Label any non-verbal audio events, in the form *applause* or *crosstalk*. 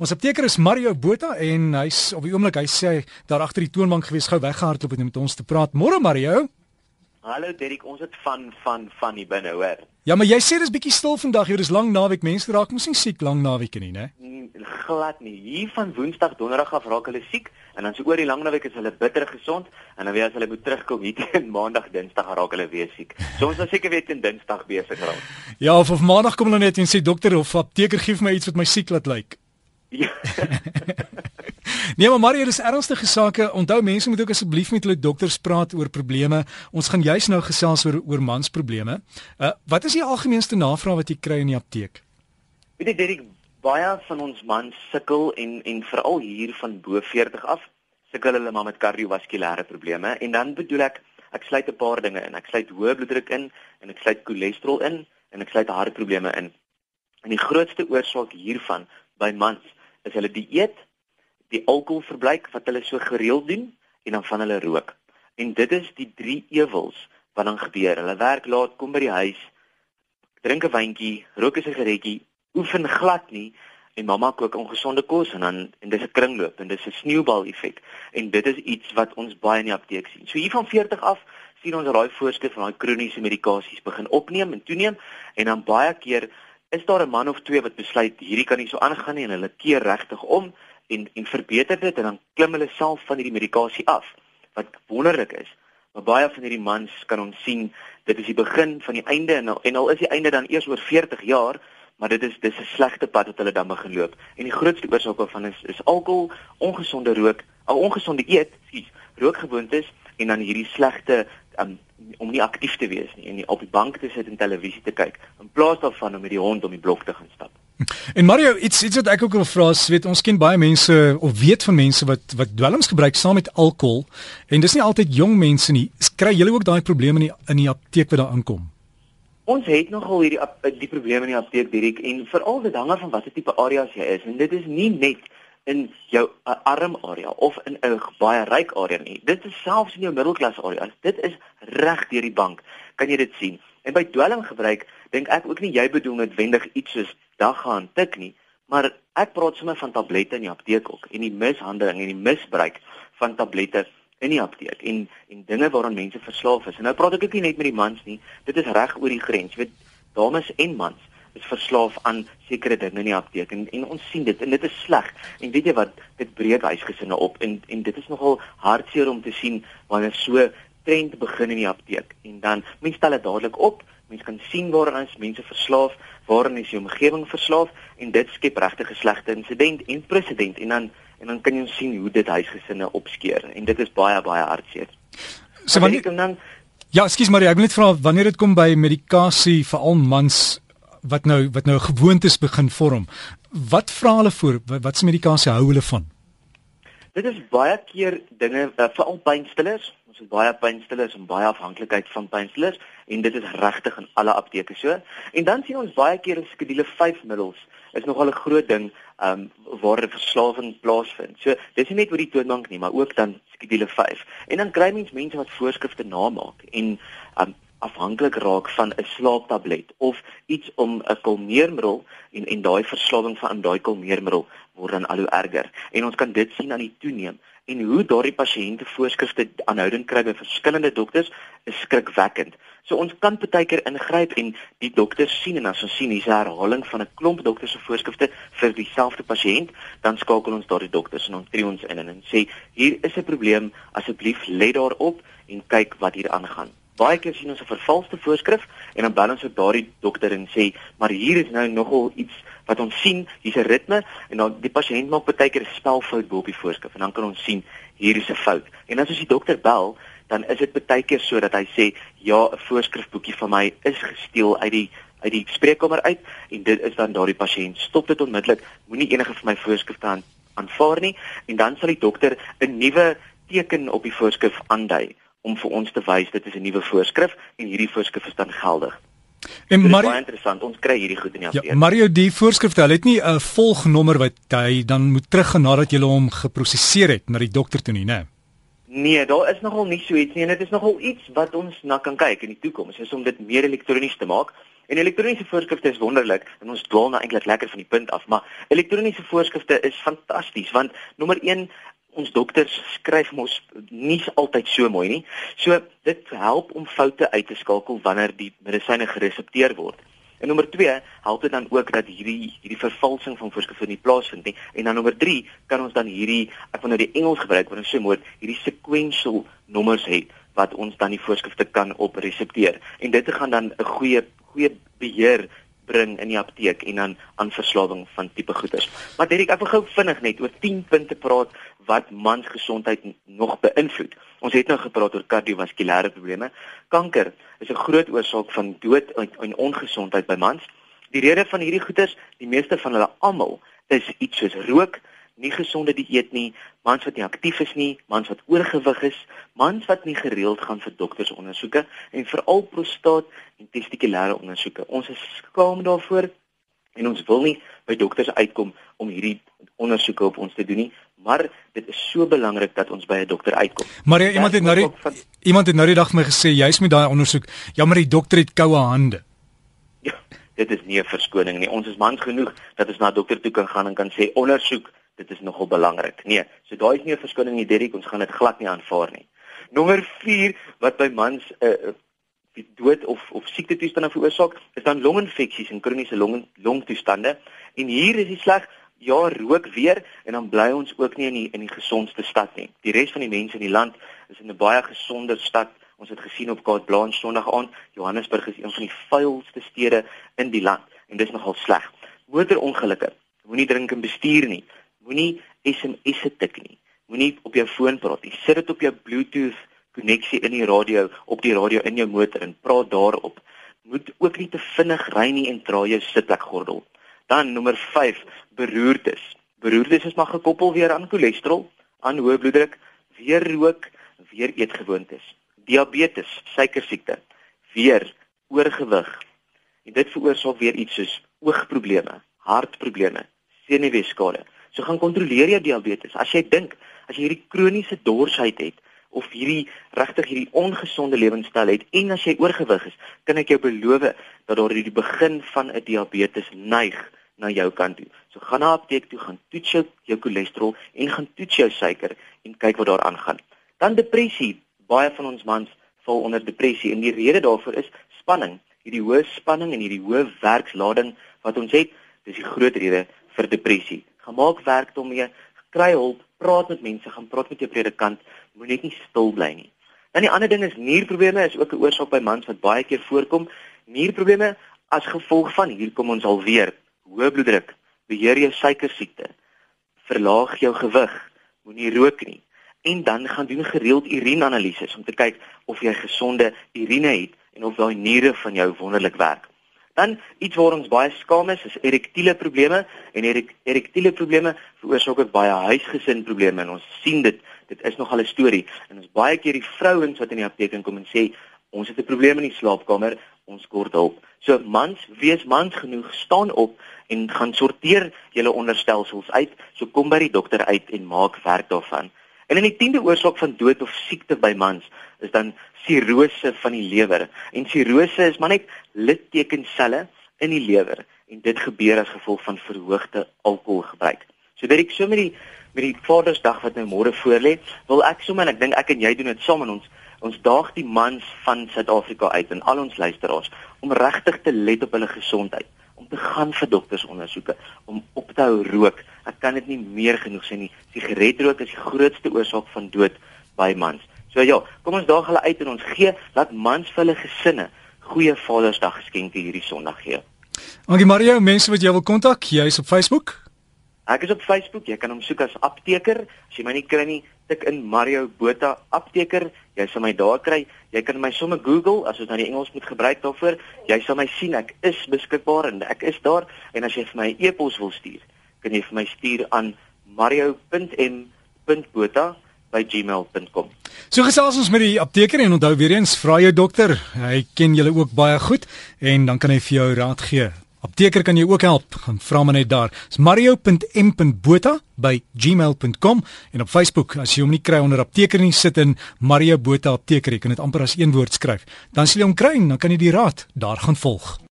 Ons apteker is Mario Botha en hy's op die oomblik hy sê daar agter die toonbank gewees gou weggehardloop om met ons te praat. Môre Mario. Hallo Derek, ons het van van van hier binne, hoor. Ja, maar jy sê dis bietjie stil vandag. Jy dis lang naweek. Mense raak mos nie siek lang naweek nie, né? Mm, glad nie. Hier van Woensdag, Donderdag af raak hulle siek en dan so oor die lang naweek is hulle bitter gesond en dan weer as hulle moet terugkom *laughs* hier teen Maandag, Dinsdag raak hulle weer siek. So ons is seker weer teen Dinsdag besig raak. Ja, of of Maandag kom hulle net en sê dokter of apteker gee vir my iets wat my siek laat lyk. *laughs* Nee, maar Mario, dis ernstige sake. Onthou mense moet ook asseblief met hulle dokters praat oor probleme. Ons gaan juis nou gesels oor oor mansprobleme. Uh wat is die algemeenste navraag wat jy kry in die apteek? Weet jy, Derek, baie van ons mans sukkel en en veral hier van bo 40 af sukkel hulle maar met kardiovaskulêre probleme en dan bedoel ek ek sluit 'n paar dinge in. Ek sluit hoë bloeddruk in en ek sluit cholesterol in en ek sluit hartprobleme in. En die grootste oorsaak hiervan by mans is hulle dieet, die alkoholverbruik wat hulle so gereeld doen en dan van hulle rook. En dit is die drie ewels wat dan gebeur. Hulle werk laat, kom by die huis, drink 'n wyntjie, rook 'n sigaretjie, oefen glad nie en mamma kook ongesonde kos en dan en dis 'n kringloop en dis 'n sneeubal effek. En dit is iets wat ons baie in die apteek sien. So hier van 40 af sien ons daai voorskrif van daai kroniese medikasies begin opneem en toeneem en dan baie keer is daar 'n man of twee wat besluit hierdie kan nie so aangaan nie en hulle keer regtig om en en verbeter dit en dan klim hulle self van hierdie medikasie af wat wonderlik is. Maar baie van hierdie mans kan ons sien dit is die begin van die einde en al, en al is die einde dan eers oor 40 jaar, maar dit is dis 'n slegte pad wat hulle dan begin loop. En die grootste oorsaak daarvan is is alkohol, ongesonde rook, al ongesonde eet, sies, rookgewoontes en dan hierdie slegte um, om nie aktief te wees nie en nie op die bank te sit en televisie te kyk plaas daarvan om met die hond om die blok te gaan stap. En Mario, iets iets wat ek ook wil vra, weet ons ken baie mense of weet van mense wat wat dwelms gebruik saam met alkohol en dis nie altyd jong mense nie. Kry julle ook daai probleme in die in die apteek wat daar aankom? Ons het nogal hierdie die probleme in die apteek direk en veral dit hang af van watter tipe areas jy is en dit is nie net in jou arm area of in 'n baie ryk area nie. Dit is selfs in jou middelklas area. Dit is reg deur die bank. Kan jy dit sien? En by dwelmgebruik dink ek ook nie jy bedoel noodwendig iets soos daggaan tik nie, maar ek praat sommer van tablette in die apteek ook en die mishandeling en die misbruik van tablette in die apteek en en dinge waaraan mense verslaaf is. En nou praat ek ook nie net met die mans nie. Dit is reg oor die grens. Jy weet, dames en mans is verslaaf aan sekere dinge in die apteek en, en ons sien dit en dit is sleg. En weet jy wat, dit breek huisgesinne op en en dit is nogal hartseer om te sien wanneer so trend begin in die apteek en dan mense stel dit dadelik op. Mense kan sien waaraan is mense verslaaf, waaraan is die omgewing verslaaf en dit skep regtig 'n slegte insident en presedent en dan en dan kan jy sien hoe dit huisgesinne opskeer en dit is baie baie hartseer. So wanneer dan Ja, ekskuus Marie, ek wil net vra wanneer dit kom by medikasie vir al mans wat nou wat nou gewoontes begin vorm. Wat vra hulle voor? Wat se medikasie hou hulle van? Dit is baie keer dinge uh, veral pynstillers. Het baie pynstillers en baie afhanklikheid van pynstillers en dit is regtig in alle apteke so. En dan sien ons baie keer skedule 5 middels is nogal 'n groot ding um waar verslawing plaasvind. So dis nie net oor die toonbank nie, maar ook dan skedule 5. En dan kry mens mense wat voorskrifte namaak en um afhanklik raak van 'n slaaptablet of iets om 'n kalmeermiddel en en daai verslawing van daai kalmeermiddel word dan al hoe erger. En ons kan dit sien aan die toeneem en hoe daardie pasiënte voorskrifte aanhoudend kry by verskillende dokters is skrikwekkend. So ons kan baie keer ingryp en die dokters sien en as ons sien hier's 'n herhaling van 'n klomp dokters se voorskrifte vir dieselfde pasiënt, dan skakel ons daardie dokters en ons tree ons in en sê hier is 'n probleem, asseblief let daarop en kyk wat hier aangaan baie keer sien ons 'n vervalste voorskrif en dan bel ons op daardie dokter en sê, "Maar hier is nou nogal iets wat ons sien, hier's 'n ritme en dan die pasiënt maak baie keer 'n spelfout bo op die voorskrif en dan kan ons sien hier is 'n fout." En as ons die dokter bel, dan is dit baie keer so dat hy sê, "Ja, 'n voorskrifboekie van my is gesteel uit die uit die spreekkamer uit en dit is dan daardie pasiënt. Stop dit onmiddellik. Moenie enige van my voorskrifte aan aanvaar nie en dan sal die dokter 'n nuwe teken op die voorskrif aandui om vir ons te wys dit is 'n nuwe voorskrif en hierdie voorskrif is dan geldig. En Mario, baie interessant, ons kry hierdie goed in die afdeling. Ja, Mario, die voorskrifte, hulle het nie 'n volgnommer wat hy dan moet teruggaan nadat jy hom geprosesseer het na die dokter toe nie, né? Nee, daar is nogal nie so iets nie en dit is nogal iets wat ons na kan kyk in die toekoms, is om dit meer elektronies te maak. En elektroniese voorskrifte is wonderlik en ons dwaal nou eintlik lekker van die punt af, maar elektroniese voorskrifte is fantasties want nommer 1 ons dokters skryf mos nie altyd so mooi nie. So dit help om foute uit te skakel wanneer die medisyne geresepteer word. En nommer 2, help dit dan ook dat hierdie hierdie vervalsing van voorskrifte nie plaasvind nie. En dan nommer 3, kan ons dan hierdie ek wil nou die Engels gebruik want ons sê moet hierdie sequential nommers hê wat ons dan die voorskrifte kan op resepteer. En dit gaan dan 'n goeie goeie beheer bring in die apteek en dan aan verslawing van tipe goeders. Maar Derek, ek wil gou vinnig net oor 10 punte praat wat mans gesondheid nog beïnvloed. Ons het nou gepraat oor kardiovaskulêre probleme. Kanker is 'n groot oorsaak van dood en, ongesondheid by mans. Die rede van hierdie goeters, die meeste van hulle almal, is iets soos rook, nie gesonde dieet nie, mans wat nie aktief is nie, mans wat oorgewig is, mans wat nie gereeld gaan vir doktersondersoeke en veral prostaat en testikulêre ondersoeke. Ons is skaam daarvoor en ons wil nie by dokters uitkom om hierdie ondersoeke op ons te doen nie, maar dit is so belangrik dat ons by 'n dokter uitkom. Maar ja, iemand het nou die, van, iemand het nou die dag my gesê jy's met daai ondersoek. Ja, maar die dokter het koue hande. Ja, dit is nie 'n verskoning nie. Ons is mans genoeg dat ons na dokter toe kan gaan en kan sê ondersoek, dit is nogal belangrik. Nee, so daai is nie 'n verskoning nie, Derek, ons gaan dit glad nie aanvaar nie. Nommer 4 wat by mans 'n uh, uh, die dood of of siekte toestande veroorsaak, is dan longinfeksies en kroniese long longtoestande. En hier is die sleg ja, rook weer en dan bly ons ook nie in die in die gesondste stad nie. Die res van die mense in die land is in 'n baie gesonder stad. Ons het gesien op Kaap Blanche Sondag aand, Johannesburg is een van die vuilste stede in die land en dis nogal sleg. Motorongelukke. Moenie drink en bestuur nie. Moenie SMS'e tik nie. Moenie op jou foon praat nie. Sit dit op jou Bluetooth koneksie in die radio op die radio in jou motor en praat daarop. Moet ook nie te vinnig ry nie en dra jou sitplekgordel. Dan nommer 5, beroertes. Beroertes is maar gekoppel weer aan cholesterol, aan hoë bloeddruk, weer rook, weer eetgewoontes. Diabetes, suikersiekte, weer oorgewig. En dit veroorsaak weer iets soos oogprobleme, hartprobleme, senuweeskade. So gaan kontroleer jou diabetes. As jy dink, as jy hierdie kroniese dorsheid het of hierdie regtig hierdie ongesonde lewenstyl het en as jy oorgewig is, kan ek jou beloof dat daar die begin van 'n diabetes neig na jou kant toe. So gaan na apteek toe, gaan toets jou, jou cholesterol en gaan toets jou suiker en kyk wat daar aangaan. Dan depressie. Baie van ons mans val onder depressie en die rede daarvoor is spanning. Hierdie hoë spanning en hierdie hoë werkslading wat ons het, dis die groot rede vir depressie. Gemaak werk daarmee, kry hulp, praat met mense, gaan praat met jou predikant, moenie net stil bly nie. Dan die ander ding is nierprobleme is ook 'n oorsaak by mans wat baie keer voorkom. Nierprobleme as gevolg van hier kom ons alweer hoë bloeddruk, beheer jou suikersiekte, verlaag jou gewig, moenie rook nie en dan gaan doen gereeld urineanalises om te kyk of jy gesonde urine het en of daai niere van jou wonderlik werk. Dan iets waar ons baie skaam is, is erektiele probleme en erek, erektiele probleme veroorsaak ook baie huisgesin probleme en ons sien dit dit is nogal 'n storie en ons baie keer die vrouens wat in die apteek kom en sê ons het 'n probleem in die slaapkamer, ons kort hulp. So mans, wees mans genoeg, staan op en gaan sorteer julle onderstelsels uit. So kom by die dokter uit en maak werk daarvan. En in die 10de oorsaak van dood of siekte by mans is dan sirose van die lewer. En sirose is maar net littekenselle in die lewer en dit gebeur as gevolg van verhoogde alkoholgebruik. So dit ek so met die met die Vadersdag wat nou môre voorlê, wil ek sommer en ek dink ek en jy doen dit saam in ons Ons daag die mans van Suid-Afrika uit en al ons luisteraars om regtig te let op hulle gesondheid, om te gaan vir doktersondersoeke, om op te hou rook. Ek kan dit nie meer genoeg sê nie. Sigaretrook is die grootste oorsaak van dood by mans. So ja, kom ons daag hulle uit en ons gee laat mans vir hulle gesinne goeie Vadersdag geskenke hierdie Sondag gee. Dankie Mario, mense wat jy wil kontak, jy's op Facebook? Ek is op Facebook. Jy kan hom soek as apteker. As jy my nie kry nie, tik in Mario Botha apteker. Jy sal my daar kry. Jy kan my sommer Google as ons nou die Engels moet gebruik daarvoor. Jy sal my sien. Ek is beskikbaar en ek is daar. En as jy vir my 'n e e-pos wil stuur, kan jy vir my stuur aan mario.m.botha by gmail.com. So gesels ons met die apteker en onthou weer eens vra jou dokter, hy ken julle ook baie goed en dan kan hy vir jou raad gee. Apteker kan jou ook help. Gaan vra maar net daar. Dis mario.m.botha by gmail.com en op Facebook as jy hom nie kry onder apteker nie sit in Mario Botha apteker. Jy kan dit amper as een woord skryf. Dan sal jy hom kry en dan kan jy die raad daar gaan volg.